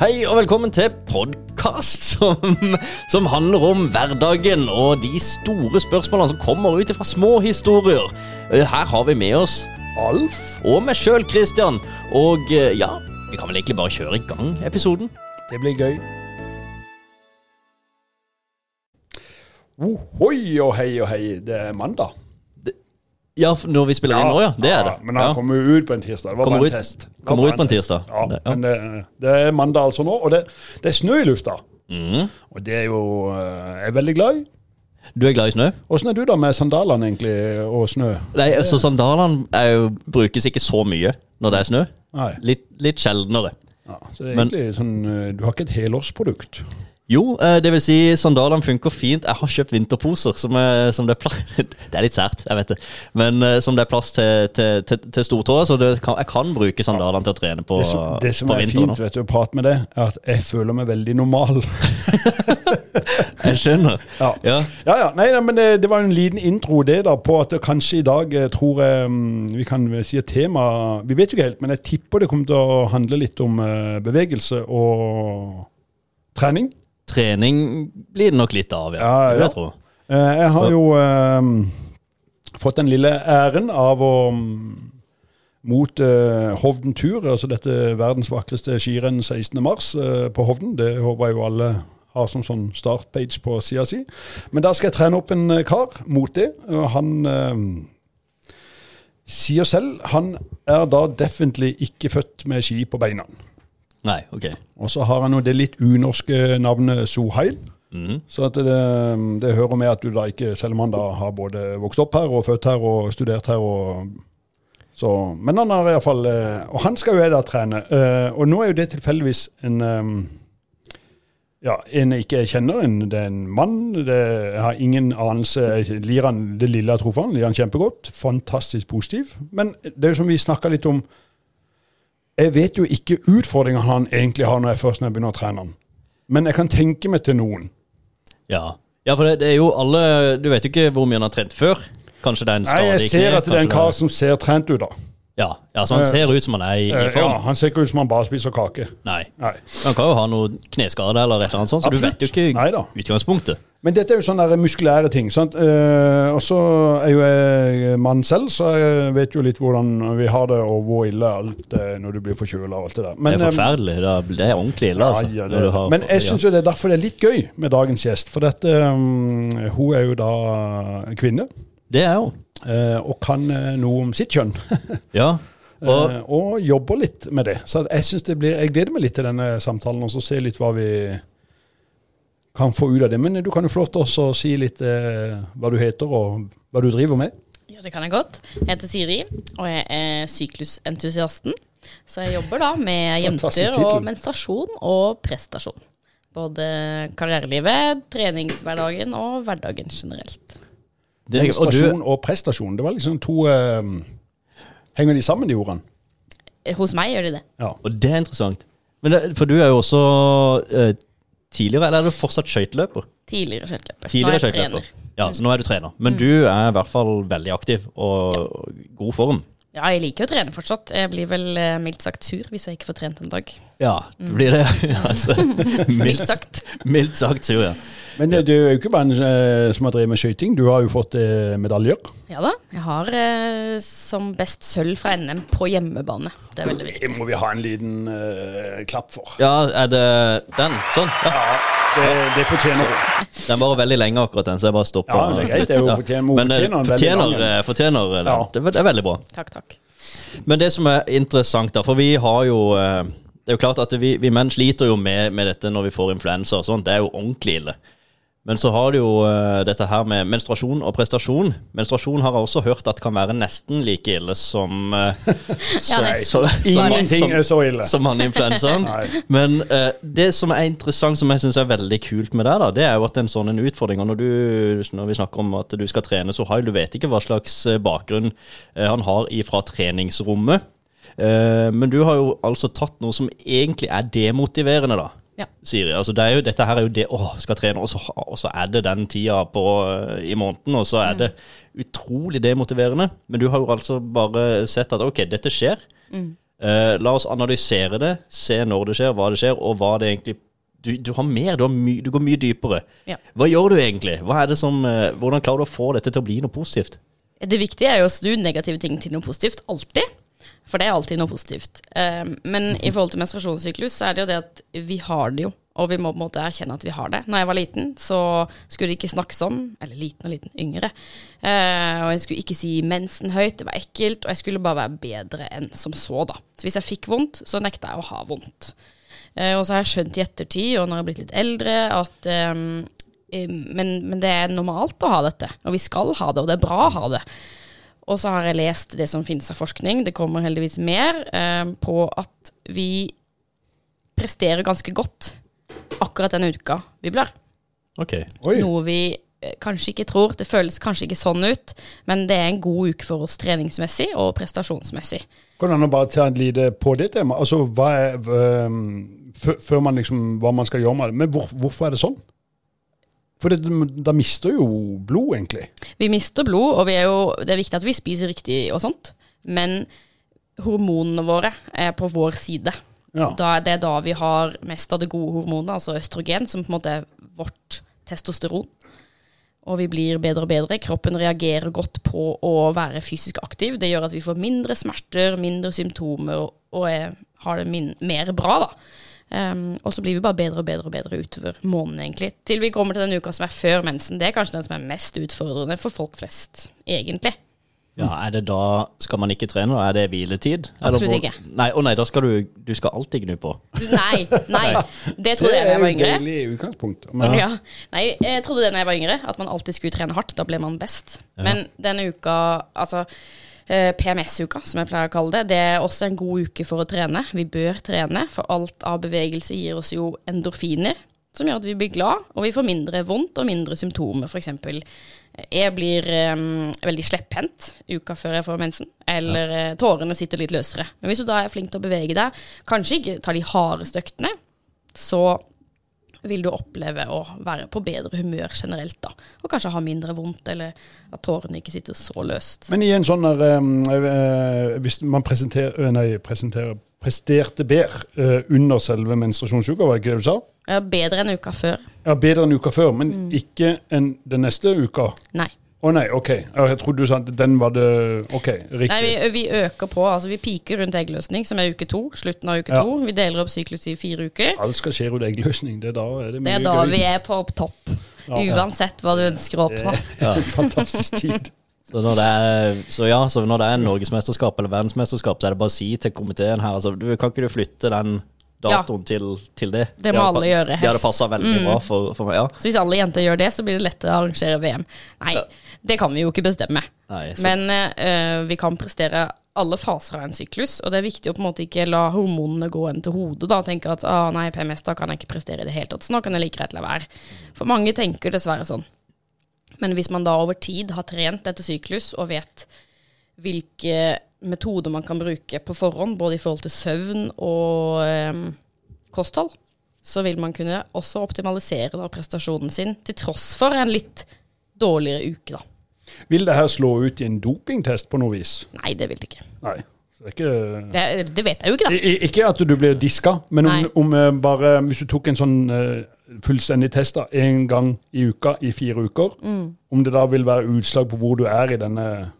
Hei og velkommen til podkast som, som handler om hverdagen og de store spørsmålene som kommer ut fra små historier. Eh, Her har vi med oss Alf og meg sjøl, Christian. Og eh, ja, vi kan vel egentlig bare kjøre i gang episoden. Det blir gøy. Ohoi og hei og hei, det er mandag. Ja, når vi spiller inn nå, ja. Det er det. men han kommer jo ut på en tirsdag. Det var Kommer bare ut- en test. Kommer ut på en tirsdag. Ja, men det, det er mandag altså nå, og det, det er snø i lufta. Mm. Og det er jo eh, jeg er veldig glad i. Du er glad i snø? Åssen er du da med sandalene egentlig og snø? Nei, altså Sandalene jo, brukes ikke så mye når det er snø. Litt, litt sjeldnere. Ja, så det er Men- egentlig sånn eh, Du har ikke et helårsprodukt. Jo, eh, det vil si sandalene funker fint. Jeg har kjøpt vinterposer som, er, som det er plass Det er litt sært, jeg vet det. Men eh, som det er plass til, til, til, til stortåa, så det kan, jeg kan bruke sandalene til å trene på, Det som, det som er fint vet du, å prate med deg, er at jeg føler meg veldig normal. Jeg skjønner. Ja. Ja. Ja, ja. Nei, nei, men det, det var en liten intro det da, på at kanskje i dag eh, tror jeg mm, vi kan si et tema Vi vet jo ikke helt, men jeg tipper det kommer til å handle litt om eh, bevegelse og trening. Trening blir det nok litt av, ja. Ja, ja. Jeg tror. Eh, jeg har jo eh, fått den lille æren av å mm, mot eh, Hovden tur, altså dette verdens vakreste skirenn 16. mars eh, på Hovden. Det håper jeg jo alle har som sånn startpage på sida si. Men da skal jeg trene opp en eh, kar mot det. Han eh, sier selv han er da definitivt ikke født med ski på beina. Nei, ok. Og så har han jo det litt unorske navnet Sohail. Mm. Så det, det hører med at du da ikke, selv om han da har både vokst opp her og født her og studert her og så, Men han har iallfall Og han skal jo jeg da trene. Eh, Og nå er jo det tilfeldigvis en eh, ja, en jeg ikke kjenner. En, det er en mann. Det, jeg har ingen anelse. Jeg lir han det lille jeg tror for han, lir han kjempegodt. Fantastisk positiv. Men det er jo som vi snakka litt om Jeg vet jo ikke utfordringa han egentlig har når jeg først når jeg begynner å trene han. Men jeg kan tenke meg til noen. Ja. ja, for det, det er jo alle Du vet jo ikke hvor mye han har trent før. Kanskje det er en Nei, skade jeg ser at det er en kar som ser trent ut, da. Ja, ja, så han Eh, ser ut som han er i, i Eh, form. Ja, han ser ikke ut som han bare spiser kake. Nei. Nei. Han kan jo ha noe kneskade eller et eller annet sånt, så du vet jo ikke Neida. utgangspunktet. Men dette er jo sånne muskulære ting. sant? Eh, og så er jo jeg mann selv, så jeg vet jo litt hvordan vi har det, og hvor ille alt er når du blir forkjøla og alt det der. Men, det er eh, forferdelig. Det er, ordentlig ille, altså. Ja, ja, har- Men jeg syns jo det er derfor det er litt gøy med dagens gjest. For dette, um, hun er jo da kvinne, Det er hun. eh, og kan eh, noe om sitt kjønn. Ja. Og, Eh, og jobber litt med det. Så jeg synes det blir, jeg gleder meg litt til denne samtalen, og så se litt hva vi kan få ut av det. Men du kan jo få lov til også å si litt eh, hva du heter og hva du driver med. Ja, det kan jeg godt. Jeg heter Siri, og jeg er syklusentusiasten. Så jeg jobber da med jenter og menstruasjon og prestasjon. Både karrierelivet, treningshverdagen og hverdagen generelt. det, og du, og prestasjon. Det var liksom to eh, Henger de sammen, de ordene? Hos meg gjør de det. Ja. og det er interessant. Men det, for du er jo også eh, tidligere, eller er du fortsatt skøyteløper? Tidligere skøyteløper. Tidligere Nå er jeg trener. Ja, så nå er du trener. Men du er i hvert fall veldig aktiv og god form. Ja, jeg liker å trene fortsatt. Jeg blir vel eh, mildt sagt sur hvis jeg ikke får trent en dag. Ja, det blir det. altså, Mildt sagt. Mildt sagt sur, ja. Men eh, det er jo ikke bare en eh, som har drevet med skøyting. Du har jo fått eh, medaljer. Ja da. Jeg har eh, som best sølv fra NM på hjemmebane. Det er veldig viktig. Det må vi ha en liten eh, klapp for. Ja, er det den? Sånn. Ja. Det, det fortjener hun. Den var veldig lenge akkurat den, så jeg bare stopper. Ja, det er greit, det er jo fortjener- Men fortjener fortjener, fortjener den. Ja. Det, det er veldig bra. Takk, takk. Men det som er interessant, da, for vi har jo eh, Det er jo klart at vi, vi menn sliter jo med, med dette når vi får influensa og sånn. Det er jo ordentlig ille. Men så har du jo uh, dette her med menstruasjon og prestasjon. Menstruasjon har jeg også hørt at kan være nesten like ille som uh, Ja, nesten. Ingenting er så ille. Som manninfluensaen. Men uh, det som er interessant, som jeg syns er veldig kult med deg, da, det er jo at en sånn en utfordring og når, du, når vi snakker om at du skal trene, så har du vet ikke hva slags eh, bakgrunn eh, han har ifra treningsrommet. Eh, men du har jo altså tatt noe som egentlig er demotiverende, da. Ja. Siri. Altså det jo, dette her er jo det Å, skal trene, og så, og så er det den tida på, eh, i måneden, og så er det utrolig demotiverende. Men du har jo altså bare sett at ok, dette skjer. Eh, la oss analysere det, se når det skjer, hva det skjer, og hva det egentlig Du, du har mer, du, har my, du går mye dypere. Ja. Hva gjør du egentlig? Som, eh, hvordan klarer du å få dette til å bli noe positivt? Det viktige er jo å snu negative ting til noe positivt. Alltid. For det er alltid noe positivt. Eh, men i forhold til menstruasjonssyklus, så er det jo det at vi har det jo. Og vi må på en måte erkjenne at vi har det. Når jeg var liten, så skulle det ikke snakkes om Eller liten og liten, yngre. Eh, og jeg skulle ikke si mensen høyt, det var ekkelt. Og jeg skulle bare være bedre enn som så, da. Så hvis jeg fikk vondt, så nekta jeg å ha vondt. Eh, og så har jeg skjønt i ettertid, og når jeg har blitt litt eldre, at eh, men, men det er normalt å ha dette. Og vi skal ha det, og det er bra å ha det. Og så har jeg lest det som finnes av forskning, det kommer heldigvis mer, eh, på at vi presterer ganske godt akkurat denne uka vi blir. Okay. Oi. Noe vi eh, kanskje ikke tror. Det føles kanskje ikke sånn ut, men det er en god uke for oss treningsmessig og prestasjonsmessig. Kan du bare ta et lite på det temaet? Altså, hva er, øh, før, før man liksom, hva man skal gjøre med det. Men hvor, hvorfor er det sånn? For det, da mister jo blod, egentlig. Vi mister blod, og vi er jo, det er viktig at vi spiser riktig og sånt, men hormonene våre er på vår side. Ja. Da, det er da vi har mest av det gode hormonet, altså østrogen, som på en måte er vårt testosteron. Og vi blir bedre og bedre. Kroppen reagerer godt på å være fysisk aktiv. Det gjør at vi får mindre smerter, mindre symptomer og, og er, har det min, mer bra, da. Um, og så blir vi bare bedre og bedre og bedre utover måneden, egentlig. Til vi kommer til den uka som er før mensen. Det er kanskje den som er mest utfordrende for folk flest, egentlig. Ja, er det da Skal man ikke trene? da? Er det hviletid? Absolutt ikke. Nei, å nei, da skal du Du skal alltid gnu på. Nei, nei. Det Det trodde jeg da jeg var yngre. Det er deilig utgangspunkt. Men, Ja. Nei, jeg trodde det da jeg var yngre, at man alltid skulle trene hardt. Da ble man best. Men denne uka, altså PMS-uka, som jeg pleier å kalle det, det er også en god uke for å trene. Vi bør trene, for alt av bevegelse gir oss jo endorfiner, som gjør at vi blir glad, og vi får mindre vondt og mindre symptomer. For eksempel, eh, jeg blir um, veldig slepphendt uka før jeg får mensen, eller ja. tårene sitter litt løsere. Men hvis du da er flink til å bevege deg, kanskje ikke ta de hardeste øktene, så vil du oppleve å være på bedre humør generelt, da. Og kanskje ha mindre vondt, eller at tårene ikke sitter så løst. men i en sånn der, øhm, øh, Hvis man presenterer, øh, nei, presenterer presterte bedre øh, under selve menstruasjonsuka, var det ikke det du sa? Ja, bedre enn uka før. Ja, Bedre enn uka før, men Mm. ikke enn den neste uka. Nei. Å nei, OK. Jeg trodde du sa at den var det OK, riktig. Nei, vi, vi øker på. Altså, vi piker rundt eggløsning, som er uke to. Slutten av uke Ja. to. Vi deler opp syklus i fire uker. Alt skal skje rundt eggløsning. Det er da er det mye Det er da gøy. vi er på topp. Uansett hva du ønsker å oppnå. En fantastisk tid. Så, når det er, så ja, så når det er norgesmesterskap eller verdensmesterskap, så er det bare å si til komiteen her altså, du, Kan ikke du flytte den datoen til, til det? Det må de alle gjøre. Hest. Det hadde passa veldig bra for, for meg. Ja. Så hvis alle jenter gjør det, så blir det lettere å arrangere VM. Nei, det kan vi jo ikke bestemme. Nei, Men uh, vi kan prestere alle faser av en syklus, og det er viktig å på en måte ikke la hormonene gå en til hodet da, tenke at ah, nei, PMS, da kan jeg ikke prestere i det hele tatt, så nå kan jeg like greit la være. For mange tenker dessverre sånn. Men hvis man da over tid har trent etter syklus og vet hvilke metoder man kan bruke på forhånd, både i forhold til søvn og eh, kosthold, så vil man kunne også optimalisere da, prestasjonen sin, til tross for en litt dårligere uke, da. Vil det her slå ut i en dopingtest på noe vis? Nei, det vil det ikke. Nei. Det ikke Det, det vet jeg jo ikke, da. I- Ikke at du blir diska, men om, om eh, bare Hvis du tok en sånn eh, fullstendig test da, en gang i uka i fire uker, Mm. om det da vil være utslag på hvor du er i denne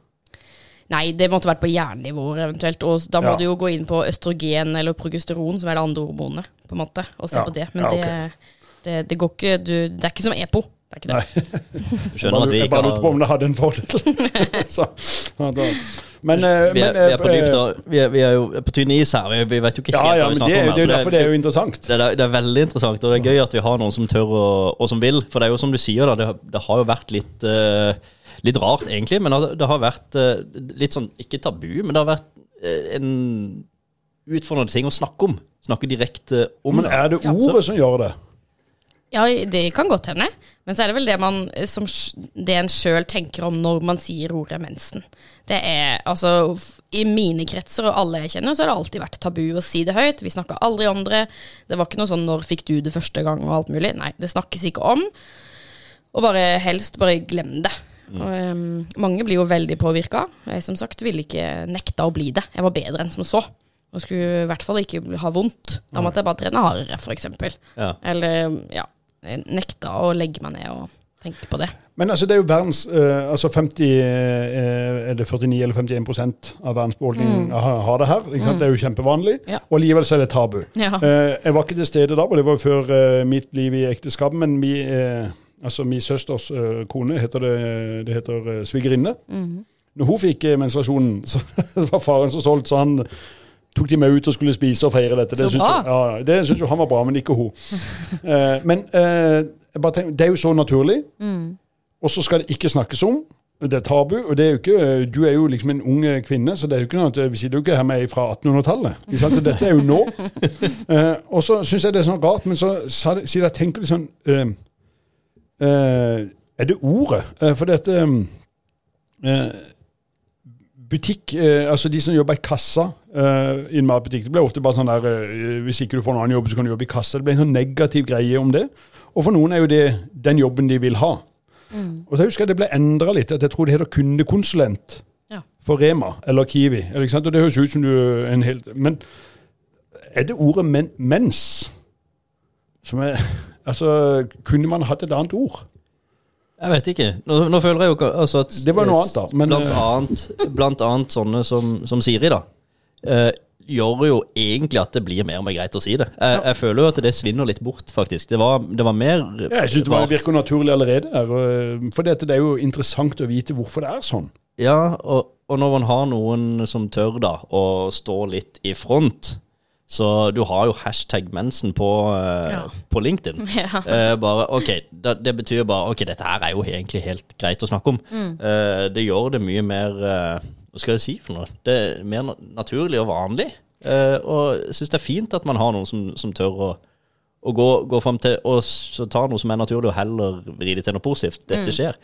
Nei, det måtte vært på jernnivåer eventuelt. Og da må Ja. du jo gå inn på østrogen eller progesteron, som er det andre hormonet, på en måte, og se Ja. på det. Men Ja, okay. det, det, det går ikke du, Det er ikke som EPO. Det er ikke det. Jeg skjønner bare, at vi jeg bare lurte på om det hadde en fordel. Så, ja, da. Men, eh, vi er, men, vi er på eh, dypt. Vi er, vi er jo på tynn is her. Vi, vi vet jo ikke helt ja, hva vi snakker det om. her, er jo derfor det er jo interessant. det, er, det er veldig interessant, og det er gøy at vi har noen som tør og, og som vil. For det er jo som du sier, da, det, det har jo vært litt, uh, litt rart, egentlig. Men det, det har vært uh, litt sånn, ikke tabu, men det har vært uh, en utfordrende ting å snakke om. Snakke direkte om Men er det ordet som gjør det? Ja, det kan godt hende. Men så er det vel det, man, som, det en sjøl tenker om når man sier ordet mensen. Det er altså I mine kretser og alle jeg kjenner, så har det alltid vært tabu å si det høyt. Vi snakka aldri om det. Det var ikke noe sånn 'når fikk du det første gang' og alt mulig. Nei, det snakkes ikke om. Og bare helst bare glem det. Og, um, mange blir jo veldig påvirka. Jeg som sagt ville ikke nekta å bli det. Jeg var bedre enn som så. Og skulle i hvert fall ikke ha vondt. Da måtte jeg bare trene hardere, f.eks. Ja. Eller ja, nekta å legge meg ned og tenke på det. Men altså, det er jo verdens uh, altså 50, uh, Er det 49 eller 51% av verdens befolkning har, har det her. Sant? Det er jo kjempevanlig. Ja. Og allikevel så er det tabu. Ja. Uh, jeg var ikke til stede da, og det var jo før eh, mitt liv i ekteskap. men mi, eh, altså min søsters eh, kone heter det, det heter svigerinne. Når hun fikk eh, menstruasjonen, så var faren så stolt, så han tok de med ut og skulle spise og feire dette. Det syns jo, ja, jo han var bra, men ikke hun. Eh, men eh, tenker, det er jo så naturlig, og så skal det ikke snakkes om. Det er tabu, og det er ikke, du er jo liksom en ung kvinne, så det er jo ikke noe at vi sitter jo ikke her med fra 1800-tallet. Så Dette er jo nå. Eh, og så syns jeg det er sånn rart, men så sier jeg tenker litt sånn eh, eh, Er det ordet? Eh, for dette eh, Butikk, eh, altså de som jobber i kassa eh, i en matbutikk, det blir ofte bare sånn der eh, Hvis ikke du får en annen jobb, så kan du jobbe i kassa. Det blir en sånn negativ greie om det. Og for noen er jo det den jobben de vil ha. Og så husker jeg det ble endra litt, at jeg tror det heter kundekonsulent Ja. for Rema eller Kiwi. Eller, ikke sant? Og det høres ut som du en helt Men er det ordet men, mens som er Altså, kunne man hatt et annet ord? Jeg vet ikke. Nå, nå føler jeg jo altså at Det var noe annet da, men- blant, annet, blant annet sånne som, som Siri, da. eh, gjør jo egentlig at det blir mer og mer greit å si det. Jeg, jeg føler jo at det svinner litt bort, faktisk. Det var, det var mer Ja, jeg syns det virker naturlig allerede. her, For det er jo interessant å vite hvorfor det er sånn. Ja, og, og når man har noen som tør da å stå litt i front Så du har jo hashtag mensen på, uh, Ja. på LinkedIn. Ja. Uh, bare, ok, det, det betyr bare Ok, dette her er jo egentlig helt greit å snakke om. Mm. Uh, det gjør det mye mer Hva skal jeg si for noe? Det er mer na- naturlig og vanlig. Og jeg syns det er fint at man har noen som, som tør å, å gå, gå fram til og så ta noe som er naturlig, og heller vri det til noe positivt. Mm. Dette skjer.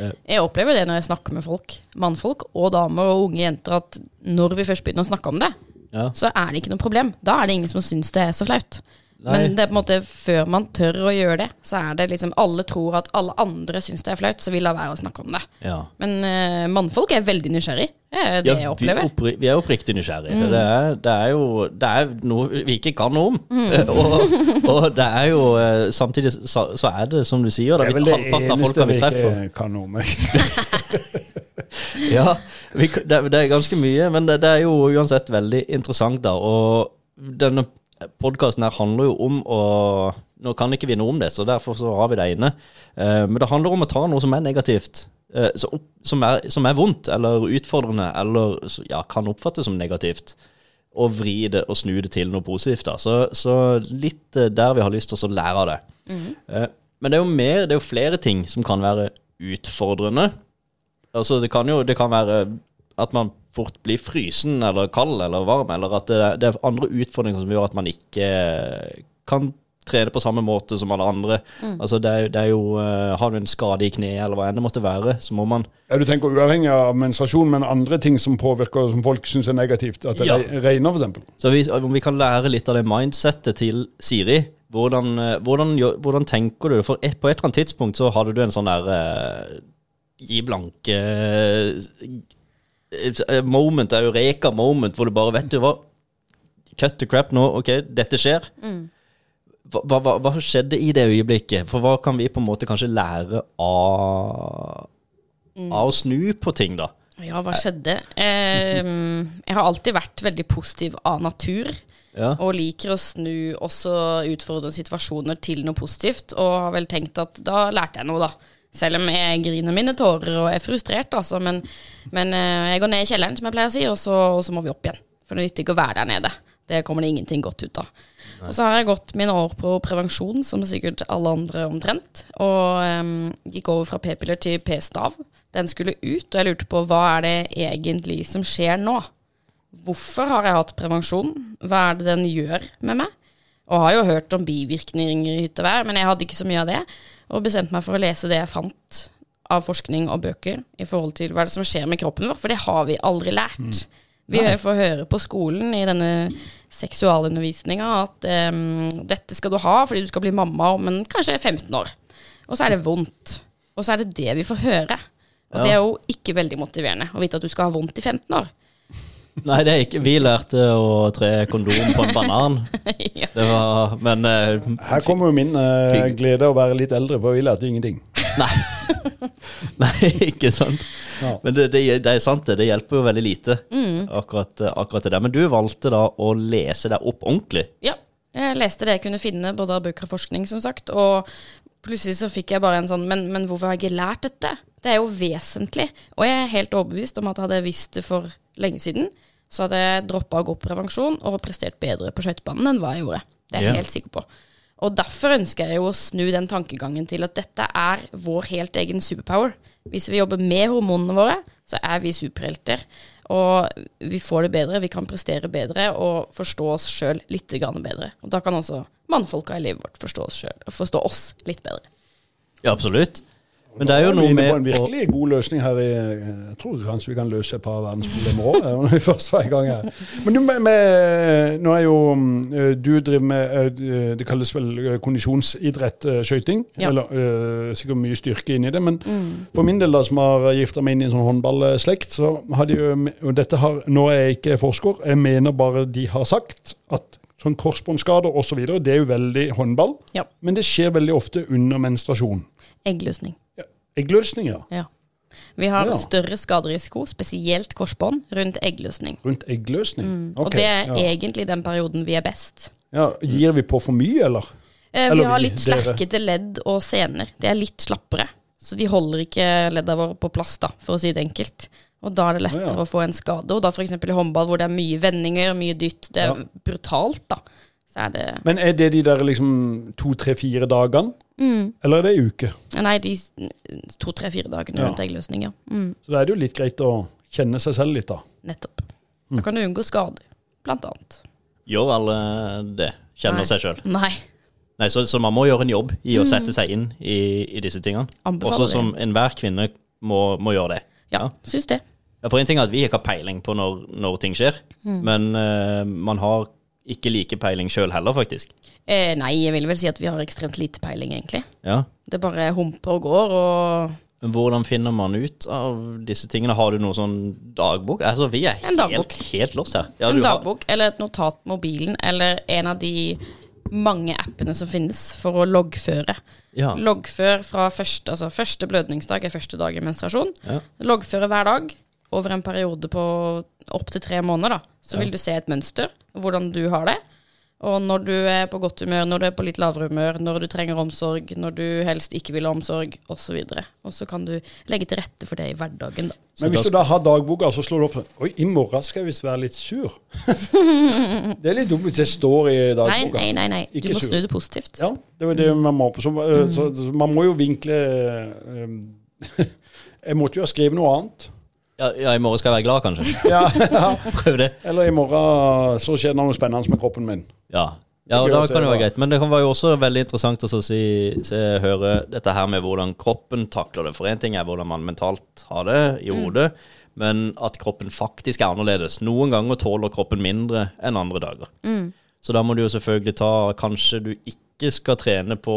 Jeg opplever det når jeg snakker med folk, mannfolk og damer og unge jenter, at når vi først begynner å snakke om det, Ja. så er det ikke noe problem. Da er det ingen som syns det er så flaut. Nei. Men det er på en måte før man tør å gjøre det, så er det liksom alle tror at alle andre syns det er flaut, så vil la være å snakke om det. Ja. Men uh, mannfolk er veldig nysgjerrig. Det er det jeg vi, opplever. Vi, oppri- vi er oppriktig nysgjerrige. Det, er, det er jo det er noe vi ikke kan noe om. Mm. Og, og det er jo eh, Samtidig så, så er det som du sier, da, Det er vi vel det halvparten av eneste folka vi vi ikke kan noe med. Ja, vi, det, det er ganske mye, men det, det er jo uansett veldig interessant, da. Og denne podkasten her handler jo om å Nå kan ikke vi noe om det, så derfor så har vi det inne. Uh, men det handler om å ta noe som er negativt, Uh, så som, er, som er vondt eller utfordrende, eller ja, kan oppfattes som negativt, og vri det og snu det til noe positivt. da. Så, så litt eh, der vi har lyst til å lære av det. Eh, men det er jo mer, det er jo flere ting som kan være utfordrende. Altså, det kan jo det kan være at man fort blir frysen eller kald eller varm, eller at det, det er andre utfordringer som gjør at man ikke kan trene på samme måte som alle andre. Altså, det er, det er jo eh, Har du en skade i kneet, eller hva enn det måtte være, så må man Ja, du tenker uavhengig av menstruasjon, men andre ting som påvirker, som folk syns er negativt. At det Ja. regner, eksempel. Så vi, om vi kan lære litt av det mindsettet til Siri Hvordan, eh, hvordan, hvordan tenker du det? For et, på et eller annet tidspunkt så hadde du en sånn der eh, Gi blanke eh, moment, eureka moment, hvor du bare vet du hva Cut to crap nå, ok, dette skjer. Hva, hva, hva- hva skjedde i det øyeblikket? For hva kan vi på en måte kanskje lære av, av å snu på ting, da? Ja, hva skjedde? Eh, jeg har alltid vært veldig positiv av natur. Ja. Og liker å snu også utfordrende situasjoner til noe positivt. Og har vel tenkt at da lærte jeg noe, da. Selv om jeg griner mine tårer og er frustrert, altså. Men, men eh, jeg går ned i kjelleren, som jeg pleier å si, og så, og så må vi opp igjen. For det nytter ikke å være der nede. Det kommer det ingenting godt ut av. Og så har jeg gått mine år på prevensjon, som sikkert alle andre omtrent. Og um, gikk over fra p-piller til p-stav. Den skulle ut, og jeg lurte på hva er det egentlig som skjer nå? Hvorfor har jeg hatt prevensjon? Hva er det den gjør med meg? Og har jo hørt om bivirkninger i hytte og vær, men jeg hadde ikke så mye av det. Og bestemte meg for å lese det jeg fant av forskning og bøker i forhold til hva er det som skjer med kroppen vår, for det har vi aldri lært. Vi får høre på skolen i denne seksualundervisninga at um, dette skal du ha fordi du skal bli mamma om en kanskje 15 år. Og så er det vondt. Og så er det det vi får høre. Og det er jo ikke veldig motiverende å vite at du skal ha vondt i 15 år. Nei, det er ikke Vi lærte å tre kondom på en banan. ja. Det var Men eh, Her kommer jo min eh, glede å være litt eldre, for vi lærte ingenting. Nei. Nei, ikke sant. Ja. Men det, det, det er sant, det. Det hjelper jo veldig lite, akkurat, akkurat det der. Men du valgte da å lese deg opp ordentlig. ja. Jeg leste det jeg kunne finne, både av bøker og forskning, som sagt. Og plutselig så fikk jeg bare en sånn Men, men hvorfor har jeg ikke lært dette? Det er jo vesentlig. Og jeg er helt overbevist om at jeg hadde visst det for lenge siden, så hadde jeg droppa å gå på prevensjon og prestert bedre på skøytebanen enn hva jeg gjorde. Det er jeg yeah. helt sikker på. Og derfor ønsker jeg jo å snu den tankegangen til at dette er vår helt egen superpower. Hvis vi jobber med hormonene våre, så er vi superhelter. Og vi får det bedre, vi kan prestere bedre og forstå oss sjøl litt bedre. Og da kan også mannfolka i livet vårt forstå oss, selv, forstå oss litt bedre. Ja, absolutt. Men det er jo noe vi inne på en virkelig god løsning her. I, jeg tror kanskje vi kan løse et par verdensproblemer òg, når vi først var i gang her. Men du, med, med, nå er jo mm, Du driver med eh, Det kalles vel eh, kondisjonsidrett, eh, skøyting. Ja. Eller eh, sikkert mye styrke inni det. Men for min del, da, som har gifta meg inn i en sånn håndballslekt, så har de jo Og dette har Nå er jeg ikke forsker, jeg mener bare de har sagt at sånn korsbåndskader osv., det er jo veldig håndball. Ja. Men det skjer veldig ofte under menstruasjon. Eggløsning. Eggløsninger Ja. Vi har Ja. større skaderisiko, spesielt korsbånd, rundt eggløsning. rundt eggløsning. Mm. og det er ja. egentlig den perioden vi er best. Ja, gir vi på for mye, eller? Eh, Eller vi har litt slerkete ledd og sener. De er litt slappere. Så de holder ikke leddene våre på plass, da, for å si det enkelt. Og da er det lettere ja. å få en skade. Og da f.eks. i håndball, hvor det er mye vendinger, mye dytt, det er brutalt, da. Så er det Men er det de der liksom to, tre, fire dagene? Mm. Eller er det ei uke? Nei, de to, tre, fire dagene Ja. rundt ja. Mm, Så da er det jo litt greit å kjenne seg selv litt, da. nettopp. Mm. Da kan du unngå skader, blant annet. Gjør alle det? Kjenner Nei. seg sjøl? Nei. Nei, så, så man må gjøre en jobb i å sette seg inn i, i disse tingene. Anbefaler Også som enhver kvinne må, må gjøre det. Ja, syns det. Ja, For en ting er at vi ikke har peiling på når, når ting skjer, Mm. men uh, man har ikke like peiling sjøl heller, faktisk. Eh, nei, jeg vil vel si at vi har ekstremt lite peiling, egentlig. Ja. Det bare humper og går, og Men hvordan finner man ut av disse tingene? Har du noe sånn dagbok? Altså, vi er En helt, helt lost her. Ja, en du har- dagbok eller et notat på mobilen, eller en av de mange appene som finnes for å loggføre. Ja. Loggfør fra første, altså første blødningsdag er første dag i menstruasjon. Ja. Loggføre hver dag over en periode på opptil tre måneder. da. Så vil du se et mønster, hvordan du har det. Og når du er på godt humør, når du er på litt lavere humør, når du trenger omsorg, når du helst ikke vil ha omsorg, osv. Og så kan du legge til rette for det i hverdagen, da. Men hvis du da har dagboka, så slår du opp sånn Oi, i morgen skal jeg visst være litt sur. det er litt dumt hvis det står i Nei, dagboka. nei, nei. nei. Du Ikke må snu det positivt. Ja, det var det man må. Så, eh, så, så man må jo vinkle eh, Jeg måtte jo ha skrevet noe annet. Ja, ja, i morgen skal jeg være glad, kanskje. Ja, ja. Prøv det. Eller i morgen så skjer det noe spennende med kroppen min. Ja. ja, og da kan det være greit. Men det kan være jo også veldig interessant å så si, se, høre dette her med hvordan kroppen takler det. For én ting er hvordan man mentalt har det i hodet, men at kroppen faktisk er annerledes. Noen ganger tåler kroppen mindre enn andre dager. Så da må du jo selvfølgelig ta Kanskje du ikke skal trene på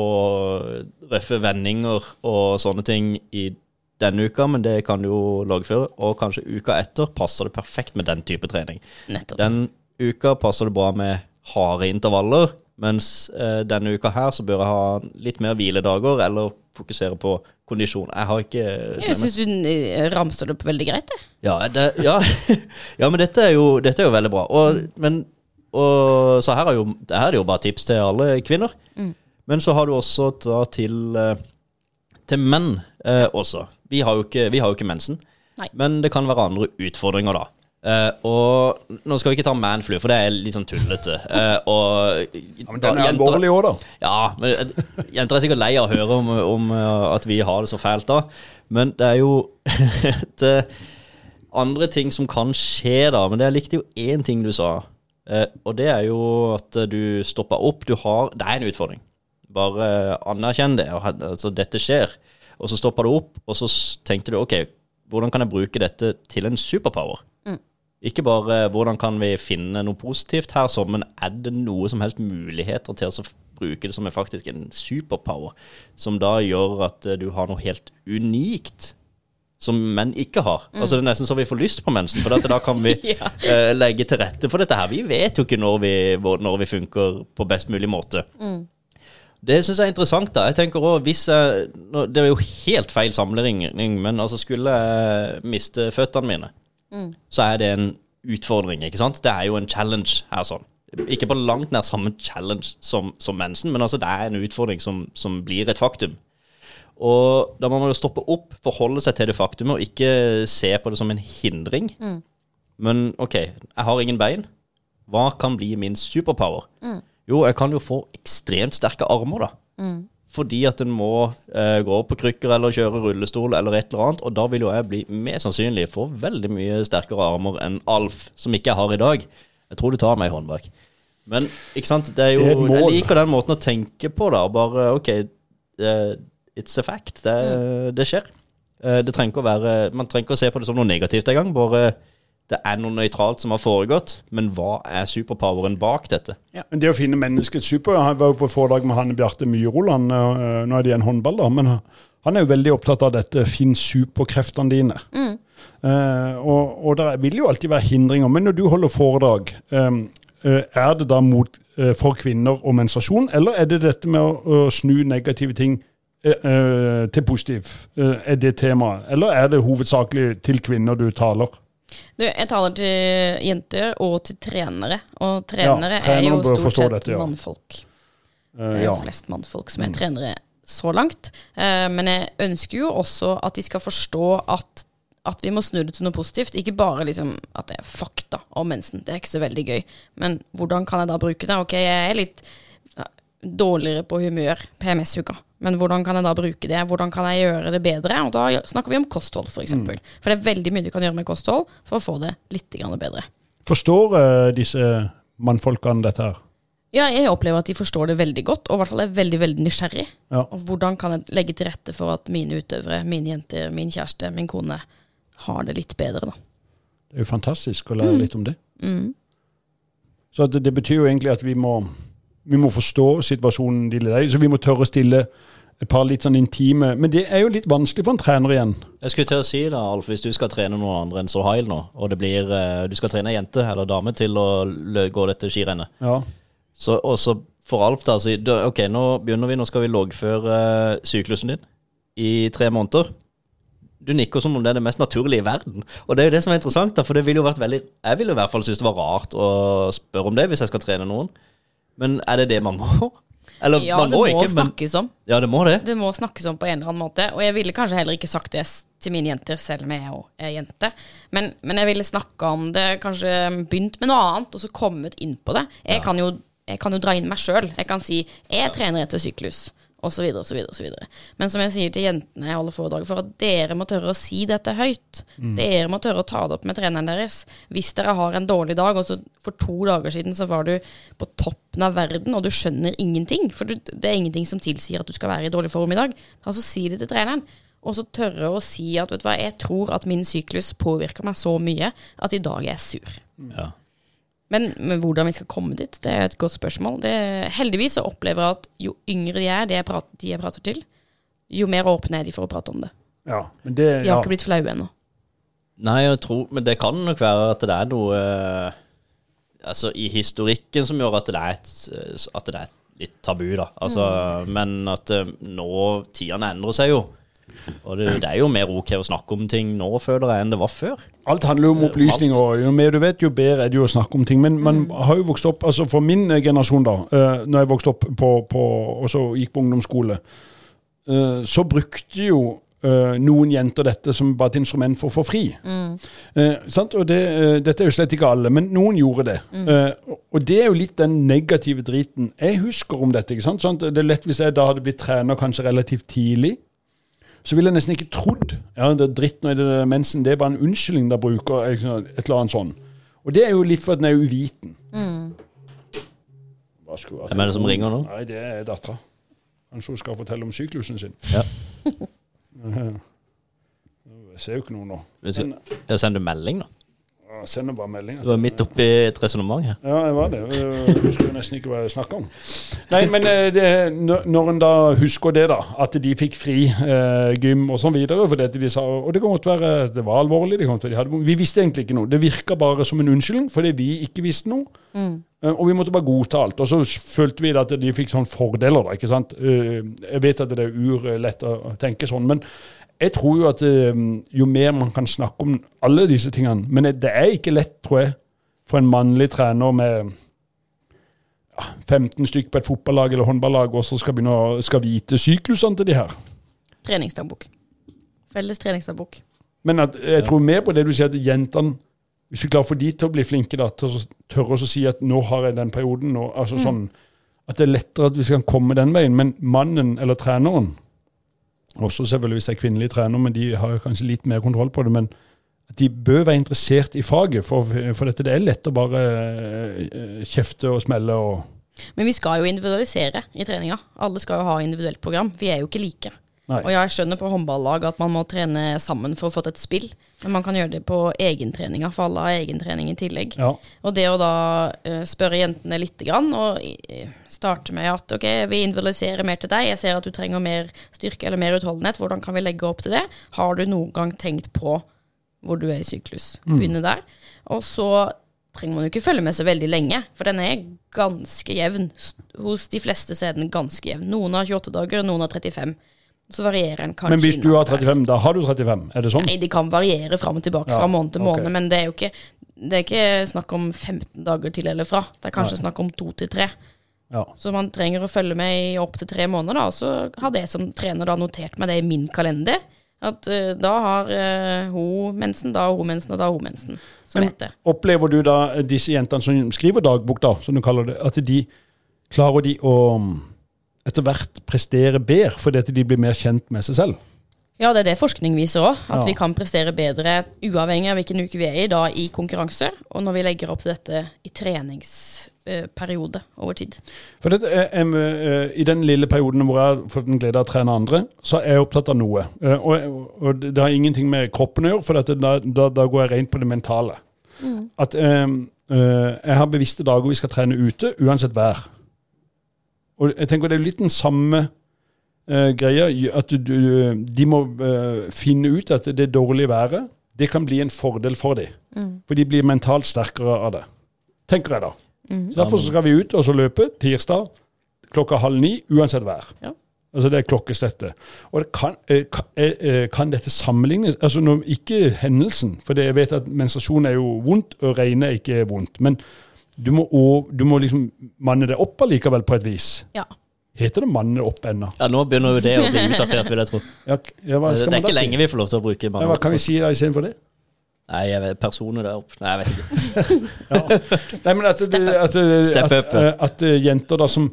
røffe vendinger og sånne ting i denne uka, men det kan du jo loggføre. Og kanskje uka etter passer det perfekt med den type trening. Nettopp. Den uka passer det bra med harde intervaller, mens eh, denne uka her så bør jeg ha litt mer hviledager, eller fokusere på kondisjon. Jeg har ikke Jeg syns du eh, ramser det opp veldig greit, jeg. ja, det, ja. ja, men dette er jo, dette er jo veldig bra. Og, men, og, så her er, jo, det her er jo bare tips til alle kvinner. Men så har du også da til, eh, til menn eh, også. Vi har, jo ikke, vi har jo ikke mensen, Nei. men det kan være andre utfordringer da. Eh, og nå skal vi ikke ta manflu, for det er litt sånn tullete. Eh, og, Ja, men den er alvorlig òg, da. ja, men eh, jenter er sikkert lei av å høre om, om eh, at vi har det så fælt da. Men det er jo et eh, andre ting som kan skje da. Men jeg likte jo én ting du sa. Eh, og det er jo at du stopper opp. Du har Det er en utfordring. Bare anerkjenn det. og Altså, dette skjer. Og så stopper du opp, og så tenkte du OK, hvordan kan jeg bruke dette til en superpower? Ikke bare hvordan kan vi finne noe positivt her, så, men er det noe som helst muligheter til å bruke det som er faktisk en superpower, som da gjør at eh, du har noe helt unikt som menn ikke har. Altså Det er nesten så vi får lyst på mensen, for da kan vi Ja. uh, legge til rette for dette her. Vi vet jo ikke når vi, når vi funker på best mulig måte. Det syns jeg er interessant. da Jeg tenker også, hvis jeg, Det er jo helt feil sammenligning, men altså skulle jeg miste føttene mine, så er det en utfordring. ikke sant? Det er jo en challenge her. sånn Ikke på langt nær samme challenge som, som mensen, men altså det er en utfordring som, som blir et faktum. Og da må man jo stoppe opp, forholde seg til det faktumet, og ikke se på det som en hindring. Men OK, jeg har ingen bein. Hva kan bli min superpower? Jo, jeg kan jo få ekstremt sterke armer, da. Fordi at en må eh, gå på krykker eller kjøre rullestol eller et eller annet. Og da vil jo jeg bli mest sannsynlig få veldig mye sterkere armer enn Alf, som ikke jeg har i dag. Jeg tror du tar meg i hånd bak. Men ikke sant, det er jo Det er. Jeg liker den måten å tenke på, da. Bare OK, uh, it's a fact. Det, det skjer. Uh, det trenger ikke å være Man trenger ikke å se på det som noe negativt engang. Bare det er noe nøytralt som har foregått, men hva er superpoweren bak dette? Ja. det å finne menneskets super Jeg var jo på foredrag med Hanne Bjarte Myroland, øh, nå er det en håndball, da, men han er jo veldig opptatt av dette 'finn superkreftene dine'. Eh, og, og det vil jo alltid være hindringer. Men når du holder foredrag, ehm, eh, er det da mot, eh, for kvinner og menstruasjon, eller er det dette med å, å snu negative ting eh, eh, til positiv? Eh, er det temaet? Eller er det hovedsakelig til kvinner du taler? Du, jeg taler til jenter og til trenere, og trenere, trenere er jo stort sett dette, ja. mannfolk. Eh, Det er ja. flest mannfolk som er trenere så langt. Eh, men jeg ønsker jo også at de skal forstå at, at vi må snu det til noe positivt. Ikke bare liksom at det er fakta om mensen. Det er ikke så veldig gøy. Men hvordan kan jeg da bruke det? Ok, jeg er litt dårligere på humør PMS-uka. Men hvordan kan jeg da bruke det? Hvordan kan jeg gjøre det bedre? Og da snakker vi om kosthold, f.eks. For, eksempel. for det er veldig mye du kan gjøre med kosthold for å få det litt bedre. Forstår uh, disse mannfolkene dette her? Ja, jeg opplever at de forstår det veldig godt, og i hvert fall er veldig veldig nysgjerrig. Ja. Og hvordan kan jeg legge til rette for at mine utøvere, mine jenter, min kjæreste, min kone, har det litt bedre, da. Det er jo fantastisk å lære litt om det. Så det, det betyr jo egentlig at vi må, vi må forstå situasjonen de lever i. Så vi må tørre å stille et par litt sånn intime Men det er jo litt vanskelig for en trener igjen. Jeg skulle til å si da, Alf, hvis du skal trene noen andre enn Sohail nå, og det blir, eh, du skal trene ei jente eller dame til å gå dette skirennet, Ja. så også for Alf da, si ok, nå begynner vi, nå skal vi loggføre syklusen din i tre måneder. Du nikker som om det er det mest naturlige i verden. Og det er jo det som er interessant, da, for det ville jo vært veldig Jeg ville i hvert fall synes det var rart å spørre om det hvis jeg skal trene noen. Men er det det man må? Eller Ja, man det må, ikke, snakkes om. Ja, det må det. Det må snakkes om på en eller annen måte. Og jeg ville kanskje heller ikke sagt det til mine jenter, selv om jeg òg er jente. Men, men jeg ville snakka om det, kanskje begynt med noe annet, og så kommet inn på det. Jeg, kan, jo, jeg kan jo dra inn meg sjøl. Jeg kan si 'jeg trener etter syklus', osv., osv., osv. Men som jeg sier til jentene jeg holder foredrag for, at dere må tørre å si dette høyt. Dere må tørre å ta det opp med treneren deres. Hvis dere har en dårlig dag, og så for to dager siden så var du på toppen av verden, og du skjønner ingenting, for du, det er ingenting som tilsier at du skal være i dårlig form i dag, altså si det til treneren. Og så tørre å si at vet du hva, jeg tror at min syklus påvirker meg så mye at i dag er jeg sur. Ja. Men, men hvordan vi skal komme dit, det er et godt spørsmål. Det, heldigvis så opplever jeg at jo yngre de er, de jeg, prater, de jeg prater til, jo mer åpne er de for å prate om det. ja. Men det De har ja. ikke blitt flaue ennå. Nei, jeg tror, men det kan nok være at det er noe eh, Altså i historikken som gjør at det er et, at det er litt tabu, da. Altså, Men at eh, nå Tidene endrer seg jo. Og det, det er jo mer ok å snakke om ting nå, føler jeg, enn det var før. Alt handler jo om opplysning, og jo mer du vet, jo bedre er det jo å snakke om ting. Men man har jo vokst opp, altså for min eh, generasjon da, uh, når jeg vokste opp på, på, og så gikk på ungdomsskole, eh, så brukte jo eh, noen jenter dette som bare et instrument for å få fri. Eh, sant? Og det, eh, dette er jo slett ikke alle, men noen gjorde det. Eh, og- og det er jo litt den negative driten jeg husker om dette. ikke sant? Sånn, det er lett hvis jeg da hadde blitt trener kanskje relativt tidlig, så ville jeg nesten ikke trodd ja, det er dritten i det er mensen, det er bare en unnskyldning de bruker et eller annet sånn. Og det er jo litt for at den er uviten. Hva skulle- Hvem er det som ringer nå? Nei, det er dattera. Kanskje hun skal fortelle om syklusen sin. Ja. Jeg ser jo ikke noe nå. Men, Jeg sender melding, da. Jeg sender bare meldinger. Du var midt oppi et resonnement her. Ja, jeg var det. Jeg husker nesten ikke hva jeg snakka om. Nei, men eh, det, når en da husker det, da, at de fikk fri eh, gym og sånn videre for dette de sa, Og det kan godt være det var alvorlig, det kan godt være de hadde, vi visste egentlig ikke noe. Det virka bare som en unnskyldning fordi vi ikke visste noe. Mm. Og vi måtte bare godta alt. Og så følte vi at de fikk sånne fordeler, da. ikke sant? Eh, Jeg vet at det er urlett å tenke sånn, men jeg tror jo at jo mer man kan snakke om alle disse tingene Men det er ikke lett, tror jeg, for en mannlig trener med 15 stykk på et fotballag eller håndballag, og så skal begynne å skal vite syklusene til de her. Treningsdagbok. Felles treningsdagbok. Men at, jeg tror mer på det du sier, at jentene Hvis vi klarer å få de til å bli flinke da, til å tørre å si at 'nå har jeg den perioden', nå, altså sånn, at det er lettere at vi skal komme den veien. Men mannen eller treneren, også selvfølgelig hvis det er kvinnelige trener, men de har kanskje litt mer kontroll på det, men de bør være interessert i faget, for, for dette det er lett å bare eh, kjefte og smelle og Men vi skal jo individualisere i treninga. Alle skal jo ha individuelt program. Vi er jo ikke like. Nei. Og jeg skjønner på håndballag at man må trene sammen for å få til et spill, men man kan gjøre det på egentreninga, for alle har egentrening i tillegg. Ja. Og det å da eh, spørre jentene litt, grann, og eh, starte med at ok, vi individualiserer mer til deg, jeg ser at du trenger mer styrke eller mer utholdenhet, hvordan kan vi legge opp til det? Har du noen gang tenkt på hvor du er i syklus? Begynne der. Og så trenger man jo ikke følge med så veldig lenge, for den er ganske jevn. Hos de fleste så er den ganske jevn. Noen har 28 dager, noen har 35. Så varierer en kanskje Men hvis du har innenfor der. 35, da har du 35? Er det sånn? Nei, de kan variere fram og tilbake Ja, fra måned til måned, måned, men det er jo ikke, det er ikke snakk om 15 dager til eller fra. Det er kanskje snakk om to til tre. Ja. Så man trenger å følge med i opptil tre måneder, da. Og så har det som trener da notert meg det i min kalender. At uh, da har uh, hun mensen, da har hun mensen, og da har hun mensen. Som Men-. Opplever du da disse jentene som skriver dagbok, da, som du kaller det, at de klarer de å etter hvert prestere bedre fordi at de blir mer kjent med seg selv? Ja, det er det forskning viser òg. At Ja. vi kan prestere bedre uavhengig av hvilken uke vi er i, da i konkurranse, og når vi legger opp til dette i treningsperiode over tid. For dette er, em, eh, I den lille perioden hvor jeg har fått en glede av å trene andre, så er jeg opptatt av noe. Eh, Og, og det har ingenting med kroppen å gjøre, for dette, da, da, da går jeg rent på det mentale. At um, eh, jeg har bevisste dager vi skal trene ute, uansett vær. Og jeg tenker det er litt den samme uh, greia. At du, de må uh, finne ut at det dårlige været, det kan bli en fordel for dem. For de blir mentalt sterkere av det. Tenker jeg da. Så Derfor så skal vi ut og så løpe tirsdag klokka halv ni, uansett vær. Ja. Altså Det er klokkeslettet. Og det kan, eh, kan, kan dette sammenlignes altså når, Ikke hendelsen, for jeg vet at menstruasjon er jo vondt, og regnet er ikke vondt. Men du må, å- du må liksom manne det opp allikevel, på et vis. Ja. Heter det manne opp ennå? Ja, Nå begynner jo det å bli utdatert, vil jeg tro. Ja, ja, hva Det er man da ikke si? lenge vi får lov til å bruke 'manne opp'. hva kan vi si da istedenfor det? Nei, jeg vet, personer der oppe. Nei, jeg vet ikke. Nei, men at, Step up. at, Step at, up, At, at, eh, jenter da som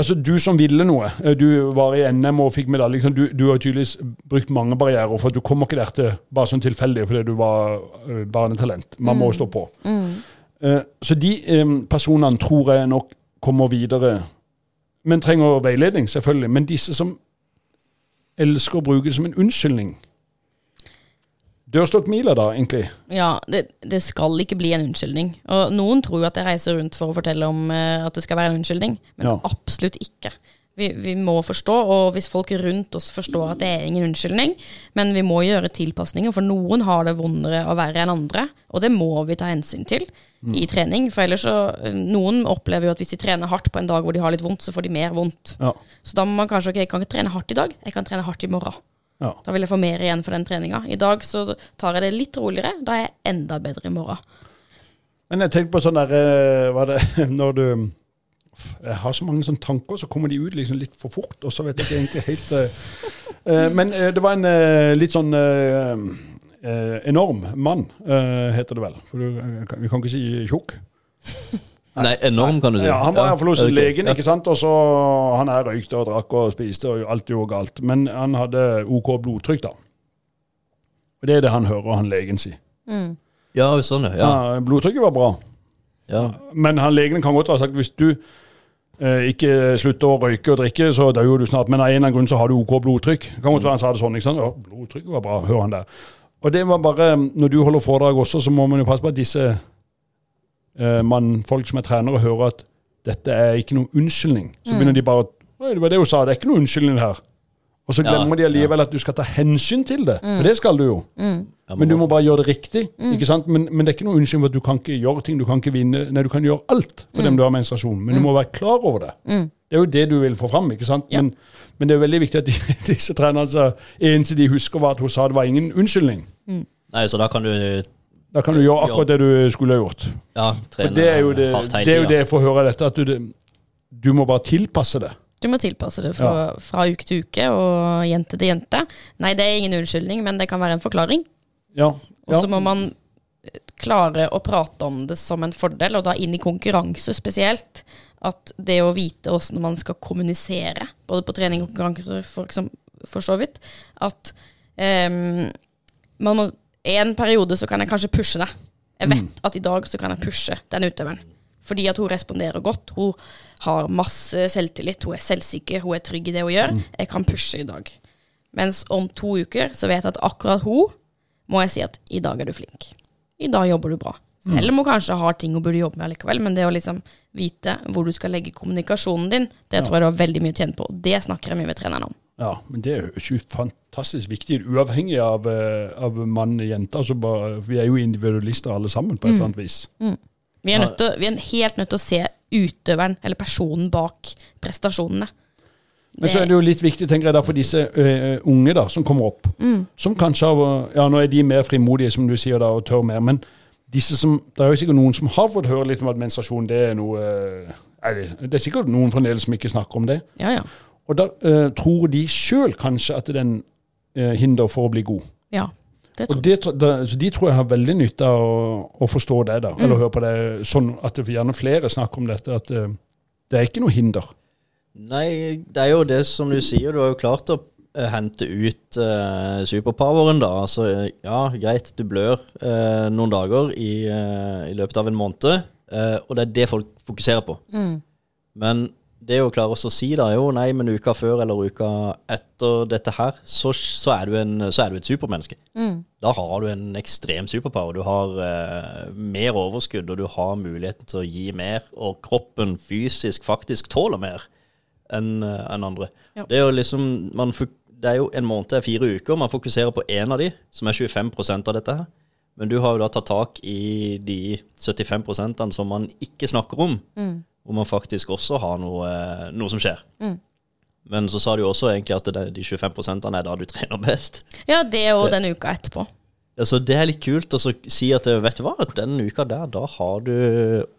Altså, du som ville noe. eh, Du var i NM og fikk medalje. Liksom. Du, du har tydeligvis brukt mange barrierer, for du kommer ikke der til bare sånn tilfeldig fordi du var eh, barnetalent. Man må stå på. Eh, så de eh, personene tror jeg nok kommer videre, men trenger veiledning, selvfølgelig. Men disse som elsker å bruke det som en unnskyldning Dørstokkmila, da, egentlig? Ja, det, det skal ikke bli en unnskyldning. Og noen tror at jeg reiser rundt for å fortelle om eh, at det skal være en unnskyldning, men Ja. absolutt ikke. Vi, vi må forstå, og hvis folk rundt oss forstår at det er ingen unnskyldning, men vi må gjøre tilpasninger, for noen har det vondere og verre enn andre, og det må vi ta hensyn til i trening. For ellers så Noen opplever jo at hvis de trener hardt på en dag hvor de har litt vondt, så får de mer vondt. Ja. Så da må man kanskje ok, jeg kan ikke trene hardt i dag, jeg kan trene hardt i morgen. ja. Da vil jeg få mer igjen for den treninga. I dag så tar jeg det litt roligere. Da er jeg enda bedre i morgen. Men jeg tenkte på sånn der eh, Var det når du Jeg har så mange sånne tanker, så kommer de ut liksom litt for fort, og så vet jeg ikke egentlig helt uh, Men uh, det var en uh, litt sånn enorm mann, heter det vel. For du, vi kan ikke si tjukk. Nei, enorm, kan du si. Ja, han var iallfall hos legen, ikke sant. Og så Han her røykte og drakk og spiste, og alt gjorde galt. Men han hadde OK blodtrykk, da. Og det er det han hører han legen si. Ja, sånn, ja. ja. Ja, blodtrykket var bra. ja. Men han legen kan godt ha sagt hvis du ikke slutter å røyke og drikke, så dør du snart. Men av en eller annen grunn så har du OK blodtrykk. Det kan godt være han sa det sånn. ikke sant? Ja, blodtrykket var bra, hører han der. og det var bare Når du holder foredrag også, så må man jo passe på at disse eh, mannfolk som er trenere, hører at dette er ikke noen unnskyldning. Så begynner de bare å det var det hun sa, det er ikke noen unnskyldning her. Og så Ja, glemmer de allikevel at du skal ta hensyn til det. For det skal du jo. Ja, Men du må bare gjøre det riktig. ikke sant? Men, men det er ikke noe unnskyldning for at du kan ikke gjøre ting. Du kan ikke vinne. Nei, du kan gjøre alt for dem du har menstruasjon, men du må være klar over det. Det er jo det du vil få fram. ikke sant? Men, men det er jo veldig viktig at de, disse trenerne så eneste de husker, var at hun sa det var ingen unnskyldning. Nei, så da kan du Da kan du gjøre akkurat det du skulle ha gjort. ja, For det er jo det, det, er jo det jeg får høre av dette, at du, du må bare tilpasse det. Du må tilpasse det fra, fra uke til uke og jente til jente. Nei, det er ingen unnskyldning, men det kan være en forklaring. Ja. Og så må man eh, klare å prate om det som en fordel, og da inn i konkurranse spesielt. At det å vite åssen man skal kommunisere, både på trening og konkurranse for, for så vidt, at um, man må En periode så kan jeg kanskje pushe deg. Jeg vet at i dag så kan jeg pushe den utøveren. Fordi at hun responderer godt. Hun har masse selvtillit, hun er selvsikker, hun er trygg i det hun gjør. Jeg kan pushe i dag. Mens om to uker så vet jeg at akkurat hun må jeg si at i dag er du flink. I dag jobber du bra. Selv om hun kanskje har ting hun burde jobbe med likevel, men det å liksom vite hvor du skal legge kommunikasjonen din, det tror jeg du har veldig mye å tjene på. Det snakker jeg mye med treneren om. Ja, men det er jo fantastisk viktig, uavhengig av, eh, av mann og jente. Altså bare, vi er jo individualister alle sammen, på et eller annet vis. Vi er, til, vi er helt nødt til å se utøveren, eller personen bak prestasjonene. Men så er det jo litt viktig tenker jeg da, for disse ø, unge da, som kommer opp. Som kanskje har Ja, nå er de mer frimodige, som du sier, da, og tør mer. Men disse som, det er jo sikkert noen som har fått høre litt om at menstruasjon det er noe er det, det er sikkert noen fremdeles som ikke snakker om det. Ja, ja. Og da ø, tror de sjøl kanskje at det er en ø, hinder for å bli god. ja det tror Og det, det, så De tror jeg har veldig nytte av å, å forstå det, da, eller høre på det sånn at det gjerne flere snakker om dette. At ø, det er ikke noe hinder. Nei, det er jo det som du sier. Du har jo klart å eh, hente ut uh, superpoweren, da. Altså, ja, greit, du blør uh, noen dager i, i løpet av en måned, eh, og det er det folk fokuserer på. Men det å klare å si da, jo, nei, men uka før eller uka etter dette her, så, så, er, du en, så er du et supermenneske. Da har du en ekstrem superpower. Du har eh, mer overskudd, og du har muligheten til å gi mer, og kroppen fysisk faktisk tåler mer enn eh, enn andre. Ja. Det er jo liksom man, Det er jo en måned, til er fire uker. Man fokuserer på én av de, som er 25% av dette her. Men du har jo da tatt tak i de 75% som man ikke snakker om. Hvor man faktisk også har noe, eh, noe som skjer. Men så sa du jo også egentlig at det, de 25% er da du trener best. Ja, det og den uka etterpå. Ja, så Det er litt kult å si at vet du hva, den uka der, da har du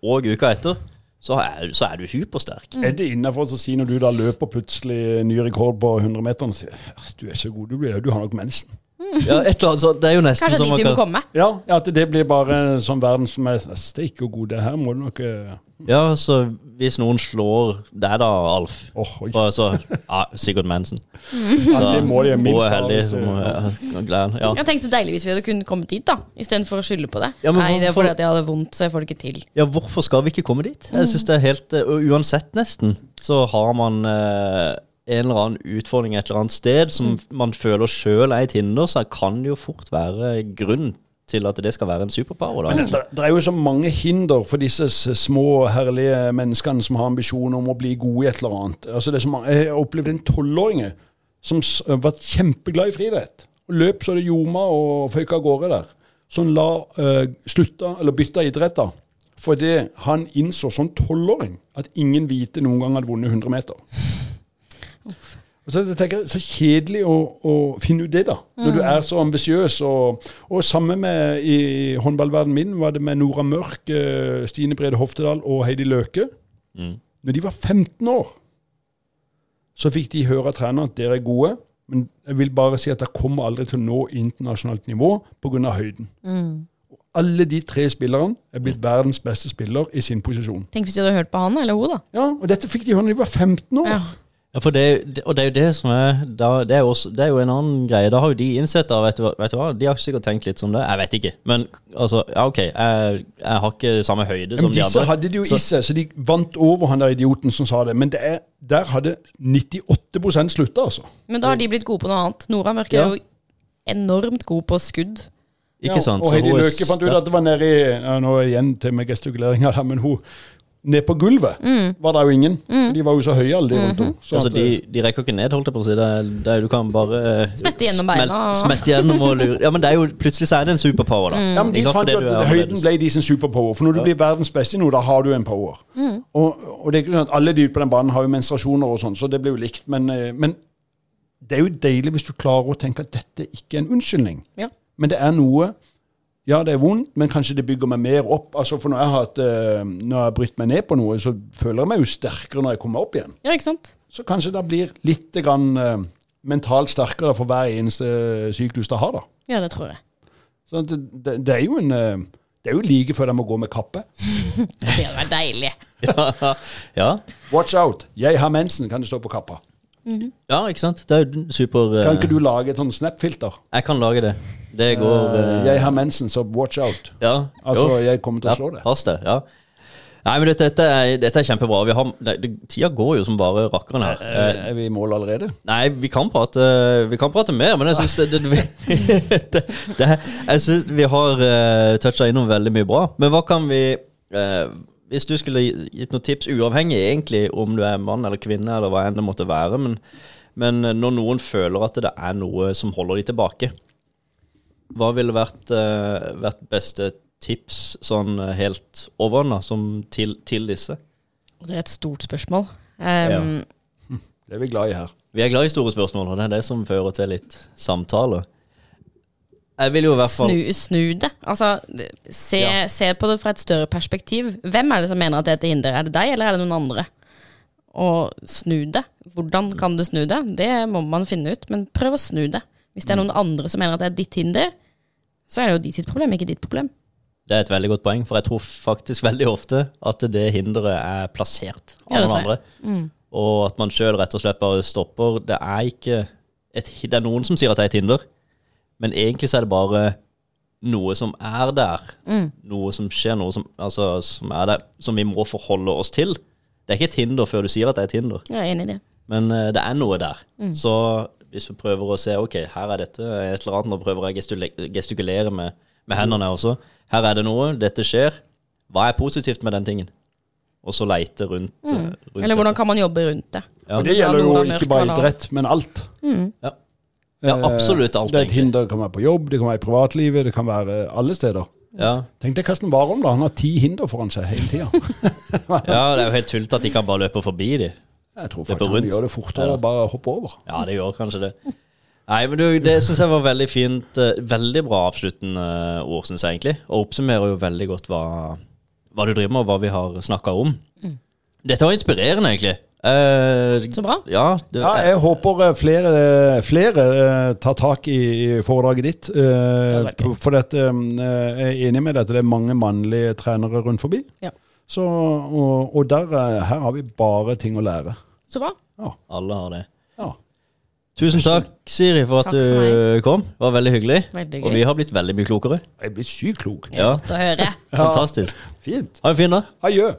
Og uka etter, så er, så er du supersterk. Er det innafor å si når du da løper plutselig ny rekord på 100 meter og sier «Ah, du er så god, du, blir, du har nok mensen? Ja, et eller annet sånt. Det er jo nesten Kanskje som dit vi må kan komme. Ja, ja, at det blir bare sånn verden som er ikke og god. Det her må du nok eh, Ja, så hvis noen slår deg da, Alf oh, så, ja, Sigurd Mensen. Ja, det må de minst heldig. Som, ja, ja. Jeg tenkte så deilig hvis vi hadde kunnet kommet dit, da. Istedenfor å skylde på det. Ja, men Nei, det er fordi at jeg hadde vondt, så jeg får det ikke til. ja, hvorfor skal vi ikke komme dit? Jeg synes det er helt eh, Uansett, nesten, så har man eh, en eller annen utfordring et eller annet sted som man føler sjøl er et hinder, så kan det jo fort være grunn til at det skal være en superpower. Da. Det, det er jo så mange hinder for disse små, herlige menneskene som har ambisjoner om å bli gode i et eller annet. Altså det er så mange, jeg har opplevd en tolvåring som var kjempeglad i friidrett. Løp så det ljoma og føyk av gårde der. Som la uh, slutta, eller bytta idrett da. Fordi han innså som tolvåring at ingen hvite noen gang hadde vunnet 100 meter. Og så jeg tenker jeg, Så kjedelig å, å finne ut det, da. Når du er så ambisiøs. Og, og samme med i håndballverdenen min var det med Nora Mørk, eh, Stine Brede Hoftedal og Heidi Løke. Mm. Når de var 15 år, så fikk de høre av treneren at dere er gode. Men jeg vil bare si at dere kommer aldri til å nå internasjonalt nivå pga. høyden. Mm. Alle de tre spillerne er blitt verdens beste spiller i sin posisjon. Tenk hvis de hadde hørt på han eller hun, da. Ja, Og dette fikk de høre når de var 15 år. Ja. Ja, for det, det- og det er jo det som er da, det, er også, det er jo en annen greie. Da har jo de innsett det, vet du, hva- vet du hva, De har sikkert tenkt litt som det. Jeg vet ikke. Men altså, ja, ok. Jeg, jeg har ikke samme høyde som Men de disse andre. hadde det jo Så- i seg, så de vant over han der idioten som sa det. Men det er, der hadde 98 slutta, altså. Men da har de blitt gode på noe annet. Nora Mørke Ja. er jo enormt god på skudd. Ikke sant? Og Heidi Løke fant ut at det var nede i ja, Nå igjen til med gestikuleringa men hun Ned på gulvet var det jo ingen. De var jo så høye, alle de rundt henne. Så Altså, at, de, de rekker ikke ned, holdt jeg på å si. Det, det, er- du kan bare eh, Smette gjennom beina Smette gjennom og lure. Ja, men det er jo plutselig så er det en superpower, da. Ja, men De fant jo at er høyden ble de sin superpower. For når du blir verdens beste i noe, da har du en power. Og, og det er ikke sånn at alle de ute på den banen har jo menstruasjoner og sånn, så det blir jo likt. Men, eh, men det er jo deilig hvis du klarer å tenke at dette ikke er en unnskyldning. Ja. Men det er noe Ja, det er vondt, men kanskje det bygger meg mer opp. Altså, For når jeg har, hatt, eh, når jeg har brytt meg ned på noe, så føler jeg meg jo sterkere når jeg kommer opp igjen. Ja, ikke sant? Så kanskje det blir litt grann, eh, mentalt sterkere for hver eneste syklus det har, da. Ja, det tror jeg. Så det, det, det er jo en eh, Det er jo like før de må gå med kappe. Det hadde vært deilig. Ja, ja. Watch out! Jeg har mensen, kan det stå på kappa. Ja, ikke sant? Det er jo super eh, Kan ikke du lage et sånn Snap-filter? Jeg kan lage det. Det går eh, jeg har mensen, så watch out. Ja. Altså, jo. jeg kommer til å Ja, slå det. Pass det. Ja. Nei, men dette, dette, er, dette er kjempebra. Vi har, det, det, tida går jo som bare rakkeren her. Er vi i mål allerede? Nei, vi kan prate, vi kan prate mer, men jeg syns Jeg synes vi har uh, toucha innom veldig mye bra. Men hva kan vi eh, Hvis du skulle gitt noen tips, uavhengig egentlig om du er mann eller kvinne, eller hva enn det måtte være, men, men når noen føler at det er noe som holder de tilbake, hva ville vært, eh, vært beste tips sånn eh, helt overordna til, til disse? Det er et stort spørsmål. Um, Det er vi glad i her. Vi er glad i store spørsmål, og det er det som fører til litt samtale. Jeg vil jo i hvert fall Snu, snu det. Altså, se, Ja. se på det fra et større perspektiv. Hvem er det som mener at det er til hinder? Er det deg, eller er det noen andre? Og snu det. Hvordan kan du snu det? Det må man finne ut, men prøv å snu det. Hvis det er noen andre som mener at det er ditt hinder, så er det jo de sitt problem, ikke ditt problem. Det er et veldig godt poeng, for jeg tror faktisk veldig ofte at det hinderet er plassert av Ja, noen tror Mm. Og at man sjøl rett og slett bare stopper. Det er ikke et, Det er noen som sier at det er et hinder, men egentlig så er det bare noe som er der. Noe som skjer, noe som, altså, som er der, som vi må forholde oss til. Det er ikke et hinder før du sier at det er et hinder. Jeg er enig i det. Men uh, det er noe der. Så hvis du prøver å se ok, her er dette et eller annet, nå prøver jeg å gestikulere med, med hendene også. Her er det noe, dette skjer. Hva er positivt med den tingen? Og så leite rundt. mm. rundt Eller hvordan kan man jobbe rundt det? Ja. For det gjelder jo ikke bare idrett, men alt. Ja. Ja, absolutt alt, Det er et hinder, det kan være på jobb, det kan være i privatlivet, det kan være alle steder. Ja. Tenk deg Karsten Warholm, da. Han har ti hinder foran seg hele tida. ja, det er jo helt tullete at de kan bare løpe forbi de. Jeg tror faktisk han gjør det fortere Ja. og bare hoppe over. Ja, det gjør kanskje det. Nei, men du, Det syns jeg var veldig fint. eh, Veldig bra avsluttende ord, syns jeg egentlig. Og oppsummerer jo veldig godt hva, hva du driver med, og hva vi har snakka om. Dette var inspirerende, egentlig. Eh, Så bra. Ja, det, Ja, jeg håper eh, flere, flere eh, tar tak i foredraget ditt. eh. For dette, eh, jeg er enig med deg at det er mange mannlige trenere rundt forbi. Ja. Så, og, og der, eh, her har vi bare ting å lære. Så bra. alle har det. Ja. Tusen takk, Siri, for at Takk for du kom. Det var veldig hyggelig. Veldig Og vi har blitt veldig mye klokere. Jeg blir sykt klok. Ja, Godt å høre. Fantastisk. Fint. Ha en fin dag. Adjø.